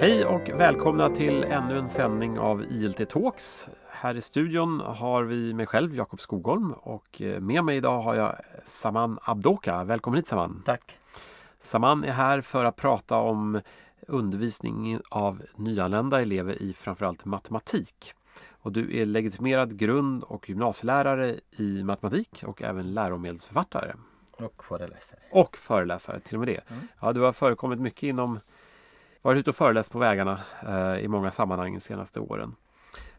Hej och välkomna till ännu en sändning av ILT Talks. Här i studion har vi mig själv, Jakob Skogholm och eh, med mig idag har jag Saman Abdoka. Välkommen hit Saman! Tack! Saman är här för att prata om undervisning av nyanlända elever i framförallt matematik. Och du är legitimerad grund och gymnasielärare i matematik och även läromedelsförfattare. Och föreläsare. Och föreläsare, till och med det. Mm. Ja, du har förekommit mycket inom varit ute och föreläst på vägarna eh, i många sammanhang de senaste åren.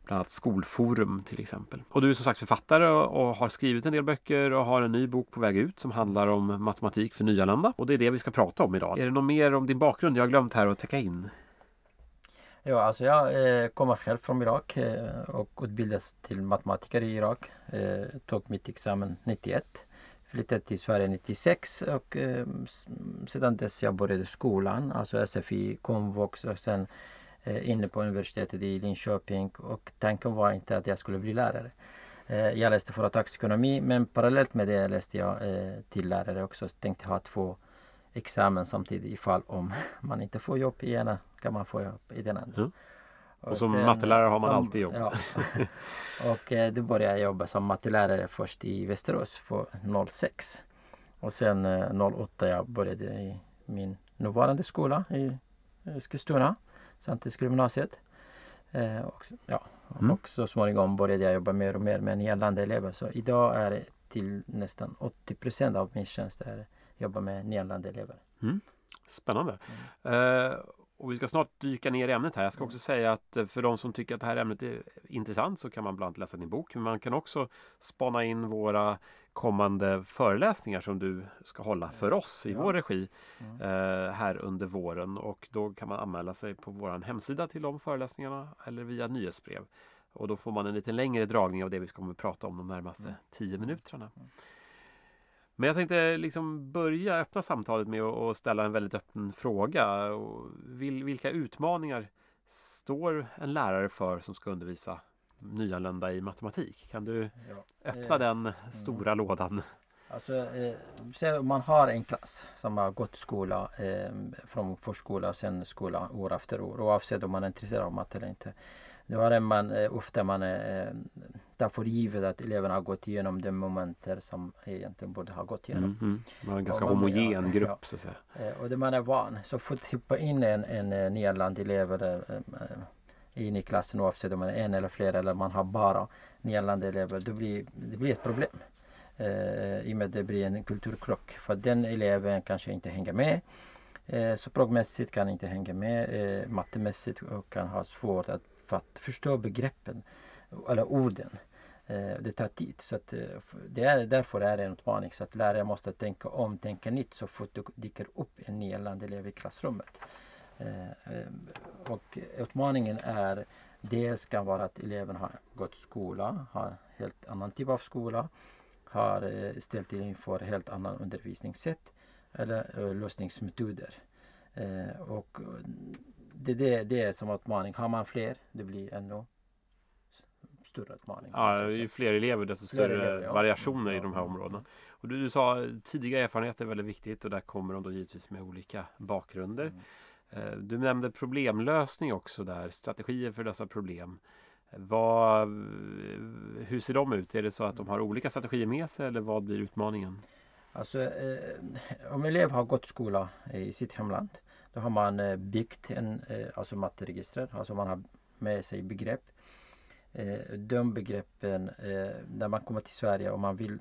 Bland annat Skolforum till exempel. Och du är som sagt författare och, och har skrivit en del böcker och har en ny bok på väg ut som handlar om matematik för nyanlända. Och det är det vi ska prata om idag. Är det något mer om din bakgrund jag har glömt här att täcka in? Ja, alltså jag eh, kommer själv från Irak eh, och utbildades till matematiker i Irak. Eh, tog mitt examen 91 flyttade till Sverige 96 och eh, sedan dess jag började skolan, alltså SFI, komvux och sen eh, inne på universitetet i Linköping och tanken var inte att jag skulle bli lärare. Eh, jag läste företagsekonomi men parallellt med det läste jag eh, till lärare också. Så tänkte ha två examen samtidigt ifall om man inte får jobb i ena kan man få jobb i den andra. Mm. Och, som sen, mattelärare har man som, alltid jobb. Ja. och eh, då började jag jobba som mattelärare först i Västerås för 06. Och sen eh, 08 jag började i min nuvarande skola i Eskilstuna, Santesgymnasiet. Eh, och, ja, mm. och så småningom började jag jobba mer och mer med nyanlända elever. Så idag är det till nästan 80 procent av min tjänst är jobba med nyanlända elever. Mm. Spännande. Mm. Uh, och vi ska snart dyka ner i ämnet här. Jag ska också säga att eh, för de som tycker att det här ämnet är intressant så kan man bland annat läsa din bok. Men man kan också spana in våra kommande föreläsningar som du ska hålla för oss i ja. vår regi mm. eh, här under våren. Och då kan man anmäla sig på vår hemsida till de föreläsningarna eller via nyhetsbrev. Och då får man en lite längre dragning av det vi ska prata om de närmaste mm. tio minuterna. Mm. Men jag tänkte liksom börja öppna samtalet med att ställa en väldigt öppen fråga. Vilka utmaningar står en lärare för som ska undervisa nyanlända i matematik? Kan du öppna eh, den stora mm. lådan? Alltså, eh, man har en klass som har gått skola eh, från förskola och sen skola år efter år oavsett om man är intresserad av matte eller inte. Då är man eh, ofta man eh, tar för givet att eleverna har gått igenom de momenter som egentligen borde ha gått igenom. Mm, mm. En ganska man, homogen ja, grupp ja. så att säga. Eh, och det man är van. Så fort hoppa in en, en, en nyanländ elev in i klassen oavsett om man är en eller flera eller man har bara nyanlända elever. Då blir, det blir ett problem. Eh, I och med att det blir en kulturkrock. För den eleven kanske inte hänger med. Eh, språkmässigt kan inte hänga med. Eh, mattemässigt kan ha svårt att för att förstå begreppen eller orden. Eh, det tar tid. Så att, eh, det är, därför är det en utmaning. Så att lärare måste tänka om, tänka nytt så fort det dyker upp en nyanländ elev i klassrummet. Eh, och utmaningen är dels kan vara att eleven har gått skola, har helt annan typ av skola, har ställt inför helt annan undervisningssätt eller lösningsmetoder. Och det, det, det är som utmaning. Har man fler, det blir ännu större utmaning. Ja, ju fler elever desto större elever, ja. variationer i de här områdena. Och du, du sa tidiga erfarenheter är väldigt viktigt och där kommer de då givetvis med olika bakgrunder. Mm. Eh, du nämnde problemlösning också där, strategier för dessa problem. Vad, hur ser de ut? Är det så att de har olika strategier med sig eller vad blir utmaningen? Alltså, eh, om elev har gått skola i sitt hemland då har man eh, byggt en eh, alltså matteregister, alltså man har med sig begrepp. Eh, de begreppen, när man kommer till Sverige och man vill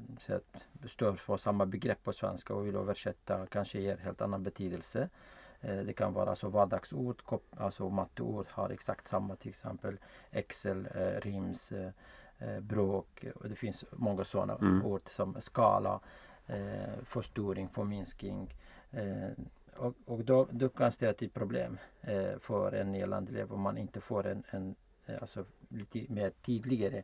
stå för samma begrepp på svenska och vill översätta kanske ger helt annan betydelse. Det kan vara alltså vardagsord, alltså matteord har exakt samma till exempel Excel, RIMS, bråk och det finns många sådana mm. ord som skala, förstoring, förminskning, och, och då, då kan det till problem eh, för en elev om man inte får en, en eh, alltså lite mer tydligare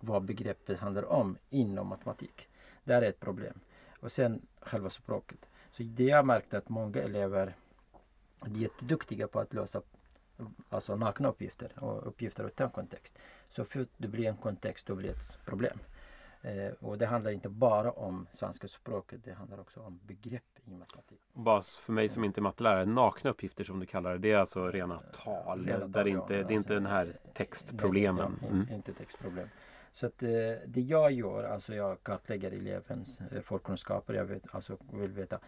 vad begreppet handlar om inom matematik. Det är ett problem. Och sen själva språket. Så det jag märkt att många elever är jätteduktiga på att lösa alltså nakna uppgifter och uppgifter utan kontext. Så fort det blir en kontext då blir det ett problem. Eh, och det handlar inte bara om svenska språket, det handlar också om begrepp i matematik. Bara för mig som inte är mattelärare, nakna uppgifter som du kallar det, det är alltså rena tal. Rena där tal, inte, ja, det är inte den här textproblemen. Ja, Mm. Inte textproblem. Så att eh, det jag gör, alltså jag kartlägger elevens eh, förkunskaper. Jag vet, alltså vill veta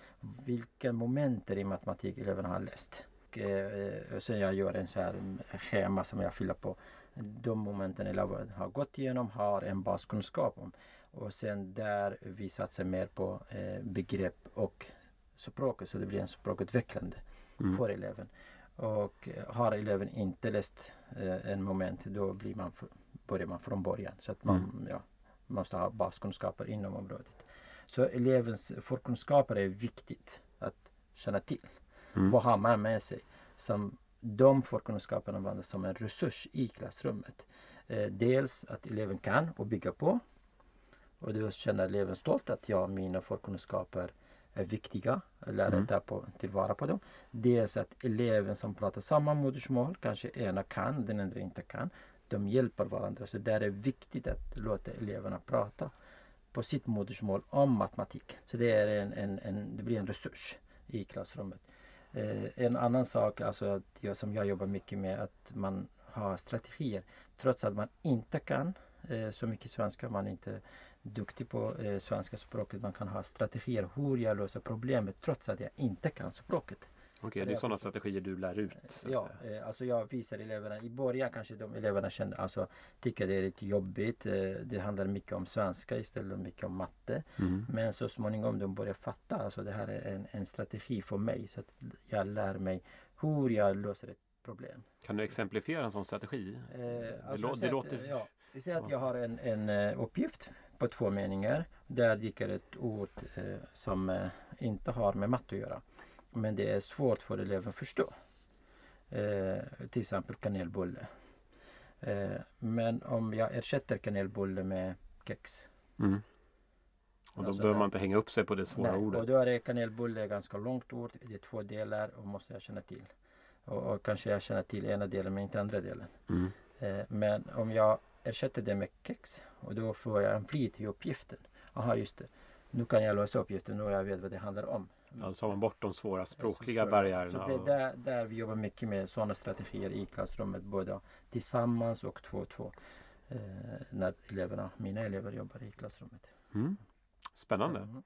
vilka momenter i matematik eleverna har läst. Och, eh, och sen jag gör en så här mm, schema som jag fyller på. De momenten eleven har gått igenom har en baskunskap om. Och sen där vi satsar mer på eh, begrepp och språket så det blir en språkutvecklande Mm. för eleven. Och eh, har eleven inte läst eh, en moment då blir man, fr- börjar man från början. Så att man Mm. ja, måste ha baskunskaper inom området. Så elevens förkunskaper är viktigt att känna till. Mm. Vad har man med sig? Som de förkunskaperna används som en resurs i klassrummet. Eh, dels att eleven kan och bygga på. Och då känner eleven stolt att ja, mina förkunskaper är viktiga. Läraren Mm. tar på, tillvara på dem. Dels att eleven som pratar samma modersmål, kanske ena kan, den andra inte kan. De hjälper varandra. Så där är viktigt att låta eleverna prata på sitt modersmål om matematik. Så det, är en, en, en, det blir en resurs i klassrummet. Eh, en annan sak alltså att jag, som jag jobbar mycket med att man har strategier. Trots att man inte kan eh, så mycket svenska, man inte duktig på eh, svenska språket. Man kan ha strategier hur jag löser problemet trots att jag inte kan språket. Okej, det är sådana strategier du lär ut. Ja, eh, alltså jag visar eleverna. I början kanske de eleverna känner, alltså, tycker det är lite jobbigt. Eh, det handlar mycket om svenska istället för mycket om matte. Mm. Men så småningom de börjar fatta. Alltså det här är en, en strategi för mig. Så att jag lär mig hur jag löser ett problem. Kan du exemplifiera en sån strategi? Eh, det, alltså, det att, låter... Ja, vi säger att jag har en, en eh, uppgift på två meningar. Där dyker ett ord eh, som eh, inte har med matte att göra. Men det är svårt för eleven att förstå. Eh, till exempel kanelbulle. Eh, men om jag ersätter kanelbulle med kex. Mm. Och då Alltså, behöver man inte hänga upp sig på det svåra Nej, ordet. och då är kanelbulle ganska långt ord. Det är två delar och måste jag känna till. Och, och kanske jag känner till ena delen men inte andra delen. Mm. Eh, men om jag ersätter det med kex och då får jag en flit i uppgiften. Aha, just det. Nu kan jag lösa uppgiften och jag vet vad det handlar om. Alltså tar man bort de svåra språkliga Så- barriärerna. Så det är där, där vi jobbar mycket med sådana strategier i klassrummet. Både tillsammans och två och två. Eh, när eleverna, mina elever jobbar i klassrummet. Mm. Spännande. Så,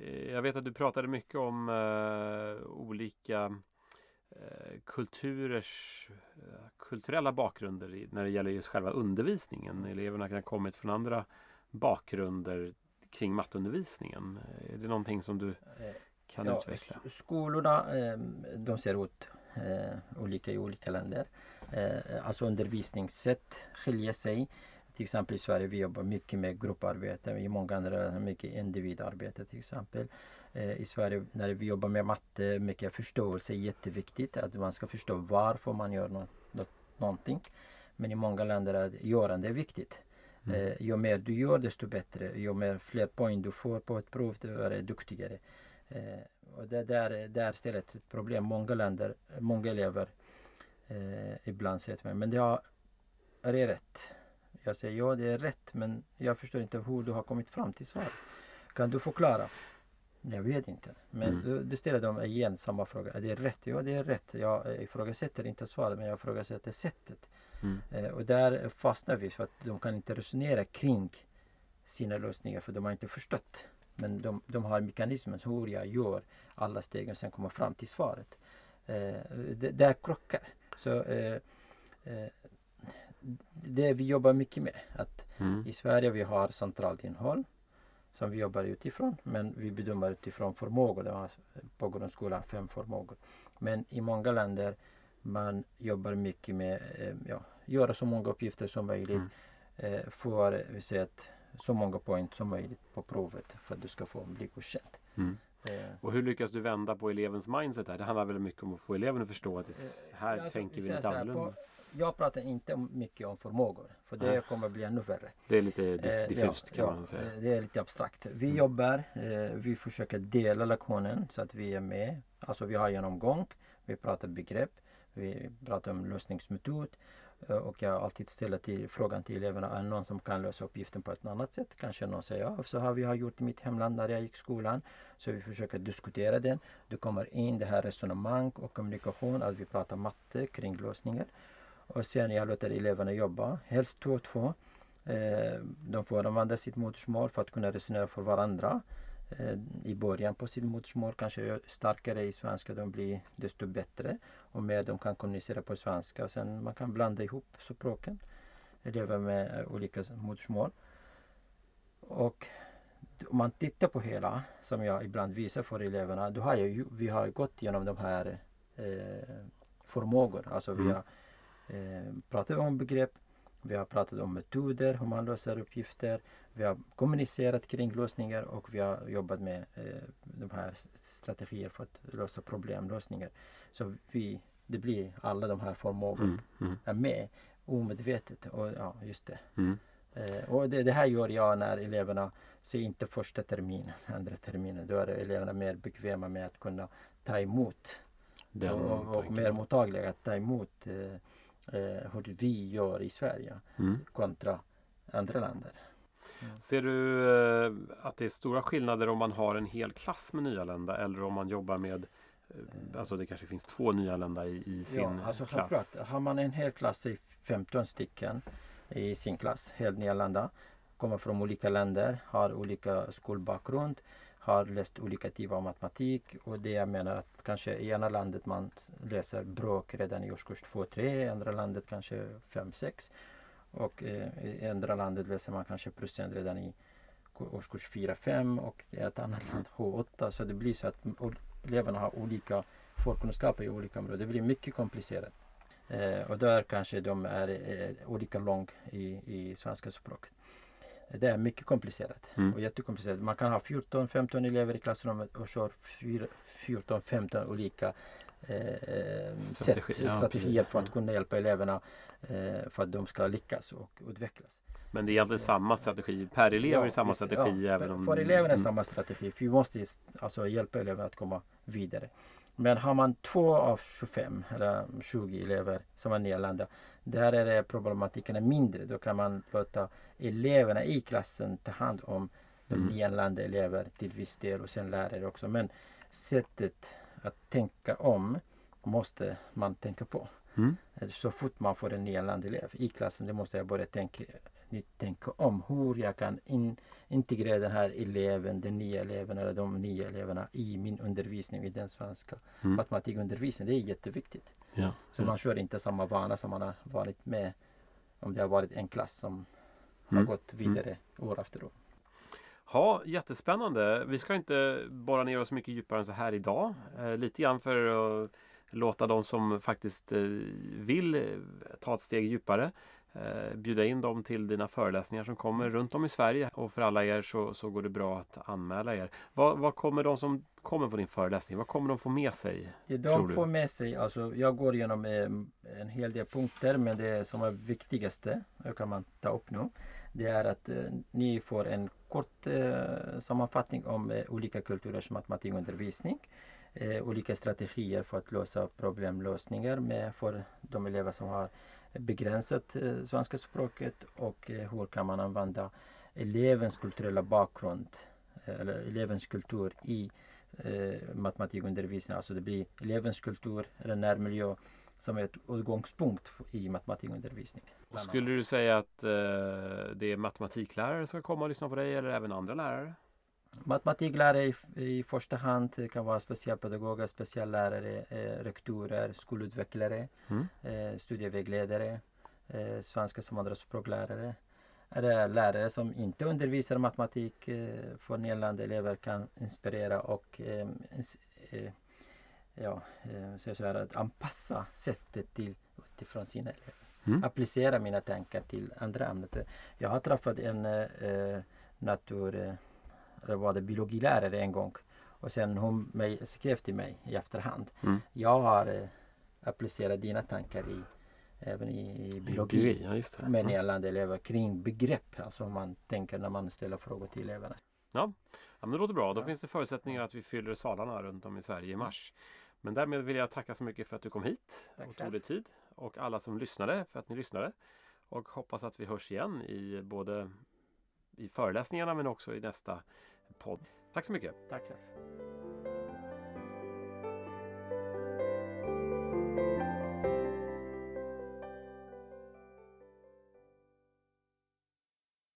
Eh, Jag vet att du pratade mycket om eh, olika kulturers eh, kulturella bakgrunder när det gäller just själva undervisningen. Eleverna kan ha kommit från andra bakgrunder kring matteundervisningen. Eh, Är det någonting som du eh, kan Ja, utveckla? Skolorna eh, de ser ut eh, olika i olika länder. Eh, alltså undervisningssätt skiljer sig. Till exempel i Sverige vi jobbar mycket med grupparbete. I många andra länder mycket individarbete till exempel. Eh, I Sverige när vi jobbar med matte, mycket förståelse är jätteviktigt. Att man ska förstå varför man gör något, något, någonting. Men i många länder är görande viktigt. Mm. Eh, ju mer du gör desto bättre. Ju mer fler poäng du får på ett prov desto är du duktigare. Eh, och det där, där ställer ett problem. Många länder, många elever eh, ibland säger till mig, men det har, är det rätt? Jag säger ja det är rätt men jag förstår inte hur du har kommit fram till svaret. Kan du förklara? Jag vet inte. Men Mm. då, då ställer de igen samma fråga. Är det rätt? Ja det är rätt. Jag ifrågasätter inte svaret men jag ifrågasätter sättet. Mm. Eh, och där fastnar vi för att de kan inte resonera kring sina lösningar för de har inte förstått. Men de, de har mekanismen hur jag gör alla steg och sen kommer fram till svaret. Eh, det, där krockar. Så eh, eh, det vi jobbar mycket med. Att Mm. I Sverige vi har centralt innehåll som vi jobbar utifrån. Men vi bedömer utifrån förmågor. Det har på grundskolan fem förmågor. Men i många länder man jobbar mycket med eh, ja, göra så många uppgifter som möjligt. Mm. Eh, vi säga att så många poäng som möjligt på provet för att du ska få bli godkänd. Mm. Eh, Och hur lyckas du vända på elevens mindset här? Det handlar väl mycket om att få eleven att förstå att det, här alltså, tänker vi lite annorlunda. på- Jag pratar inte mycket om förmågor för det Nej. kommer bli ännu värre. Det är lite Eh, diffust ja, kan ja, man säga. eh, Det är lite abstrakt. Vi Mm. jobbar, eh, vi försöker dela lektionen så att vi är med. Alltså vi har genomgång, vi pratar begrepp, vi pratar om lösningsmetod. Eh, och jag alltid ställer till, frågan till eleverna, är det någon som kan lösa uppgiften på ett annat sätt? Kanske någon säger, ja, så har vi har gjort i mitt hemland när jag gick i skolan. Så vi försöker diskutera den. Det kommer in det här resonemang och kommunikation, att vi pratar matte kring lösningar. Och sen jag låter eleverna jobba, helst två och två. Eh, de får använda sitt modersmål för att kunna resonera för varandra. Eh, I början på sitt modersmål kanske starkare i svenska de blir desto bättre. Och mer de kan kommunicera på svenska. Och sen man kan blanda ihop språken. Elever med eh, olika modersmål. Och om man tittar på hela, som jag ibland visar för eleverna, då har jag, vi har gått igenom de här eh, förmågor. Alltså vi mm. har eh, pratat om begrepp, vi har pratat om metoder, hur man löser uppgifter. Vi har kommunicerat kring lösningar och vi har jobbat med eh, de här strategier för att lösa problemlösningar. Så vi, det blir alla de här förmågorna mm, mm. är med omedvetet. Och, ja, just det. Mm. Eh, och det, det, här gör jag när eleverna ser inte första terminen, andra terminen. Då är eleverna mer bekväma med att kunna ta emot och, och, mer mottagliga att ta emot eh, eh, hur vi gör i Sverige mm. kontra andra länder. Mm. Ser du eh, att det är stora skillnader om man har en hel klass med nyanlända eller om man jobbar med eh, Alltså det kanske finns två nyanlända i, i sin ja, alltså klass? Har man en hel klass i 15 stycken i sin klass, helt nyanlända, kommer från olika länder, har olika skolbakgrund, har läst olika typer av matematik och det jag menar att kanske i ena landet man läser bråk redan i årskurs 2-3, i andra landet kanske 5-6 och eh, i andra landet läser man kanske procent redan i årskurs 4-5 och i ett annat land 7-8 så det blir så att eleverna har olika förkunskaper i olika områden. Det blir mycket komplicerat. Eh, och där kanske de är eh, olika långt i, i svenska språket. Det är mycket komplicerat mm. och jättekomplicerat. Man kan ha 14-15 elever i klassrummet och köra 14-15 olika eh, Strategi, sätt, strategier för att kunna hjälpa eleverna eh, för att de ska lyckas och utvecklas. Men det är egentligen samma strategi per elev ja, är samma just, strategi? Ja, även om... För eleverna är mm. samma strategi. För vi måste alltså hjälpa eleverna att komma vidare. Men har man två av 25 eller 20 elever som är nyanlända, där är det problematiken mindre. Då kan man låta eleverna i klassen ta hand om de mm. nyanlända elever till viss del och sen lärare också. Men sättet att tänka om måste man tänka på. Mm. Så fort man får en nyanländ elev i klassen, det måste jag börja tänka, tänka om hur jag kan in, integrera den här eleven, den nya eleven eller de nya eleverna i min undervisning, i den svenska mm. matematikundervisningen. Det är jätteviktigt. Ja, så ja. man kör inte samma vana som man har varit med om det har varit en klass som mm. har gått vidare mm. år efter år. Ja, jättespännande. Vi ska inte borra ner oss mycket djupare än så här idag. Eh, lite grann för att låta de som faktiskt eh, vill eh, ta ett steg djupare eh, bjuda in dem till dina föreläsningar som kommer runt om i Sverige. Och för alla er så, så går det bra att anmäla er. Vad, vad kommer de som kommer på din föreläsning, vad kommer de få med sig? Det de får med sig, alltså jag går igenom en hel del punkter men det som är viktigaste, kan man ta upp nu, det är att ni får en kort eh, sammanfattning om eh, olika kulturers matematikundervisning. Eh, olika strategier för att lösa problemlösningar med för de elever som har begränsat eh, svenska språket och eh, hur kan man använda elevens kulturella bakgrund eh, eller elevens kultur i eh, matematikundervisningen. Alltså det blir elevens kultur eller närmiljö som är ett utgångspunkt i matematikundervisning. Och skulle du säga att eh, det är matematiklärare som ska komma och lyssna på dig eller även andra lärare? Matematiklärare i, i första hand det kan vara specialpedagoger, speciallärare, eh, rektorer, skolutvecklare, mm. eh, studievägledare, eh, svenska som andraspråklärare. Eller lärare som inte undervisar matematik eh, för nyanlända elever kan inspirera och eh, eh, ja, eh, så jag att anpassa sättet till utifrån sina elever. Mm. Applicera mina tankar till andra ämnen. Jag har träffat en eh, natur eller var det biologilärare en gång. Och sen hon mig, skrev till mig i efterhand. Mm. Jag har eh, applicerat dina tankar i även i, i biologi. Ja, just det. Med nyanlända elever kring begrepp. Alltså man tänker när man ställer frågor till eleverna. Ja, ja men det låter bra. Då ja. finns det förutsättningar att vi fyller salarna runt om i Sverige i mars. Men därmed vill jag tacka så mycket för att du kom hit Tack och själv. tog dig tid. Och alla som lyssnade för att ni lyssnade. Och hoppas att vi hörs igen i både i föreläsningarna men också i nästa podd. Tack så mycket! Tack själv.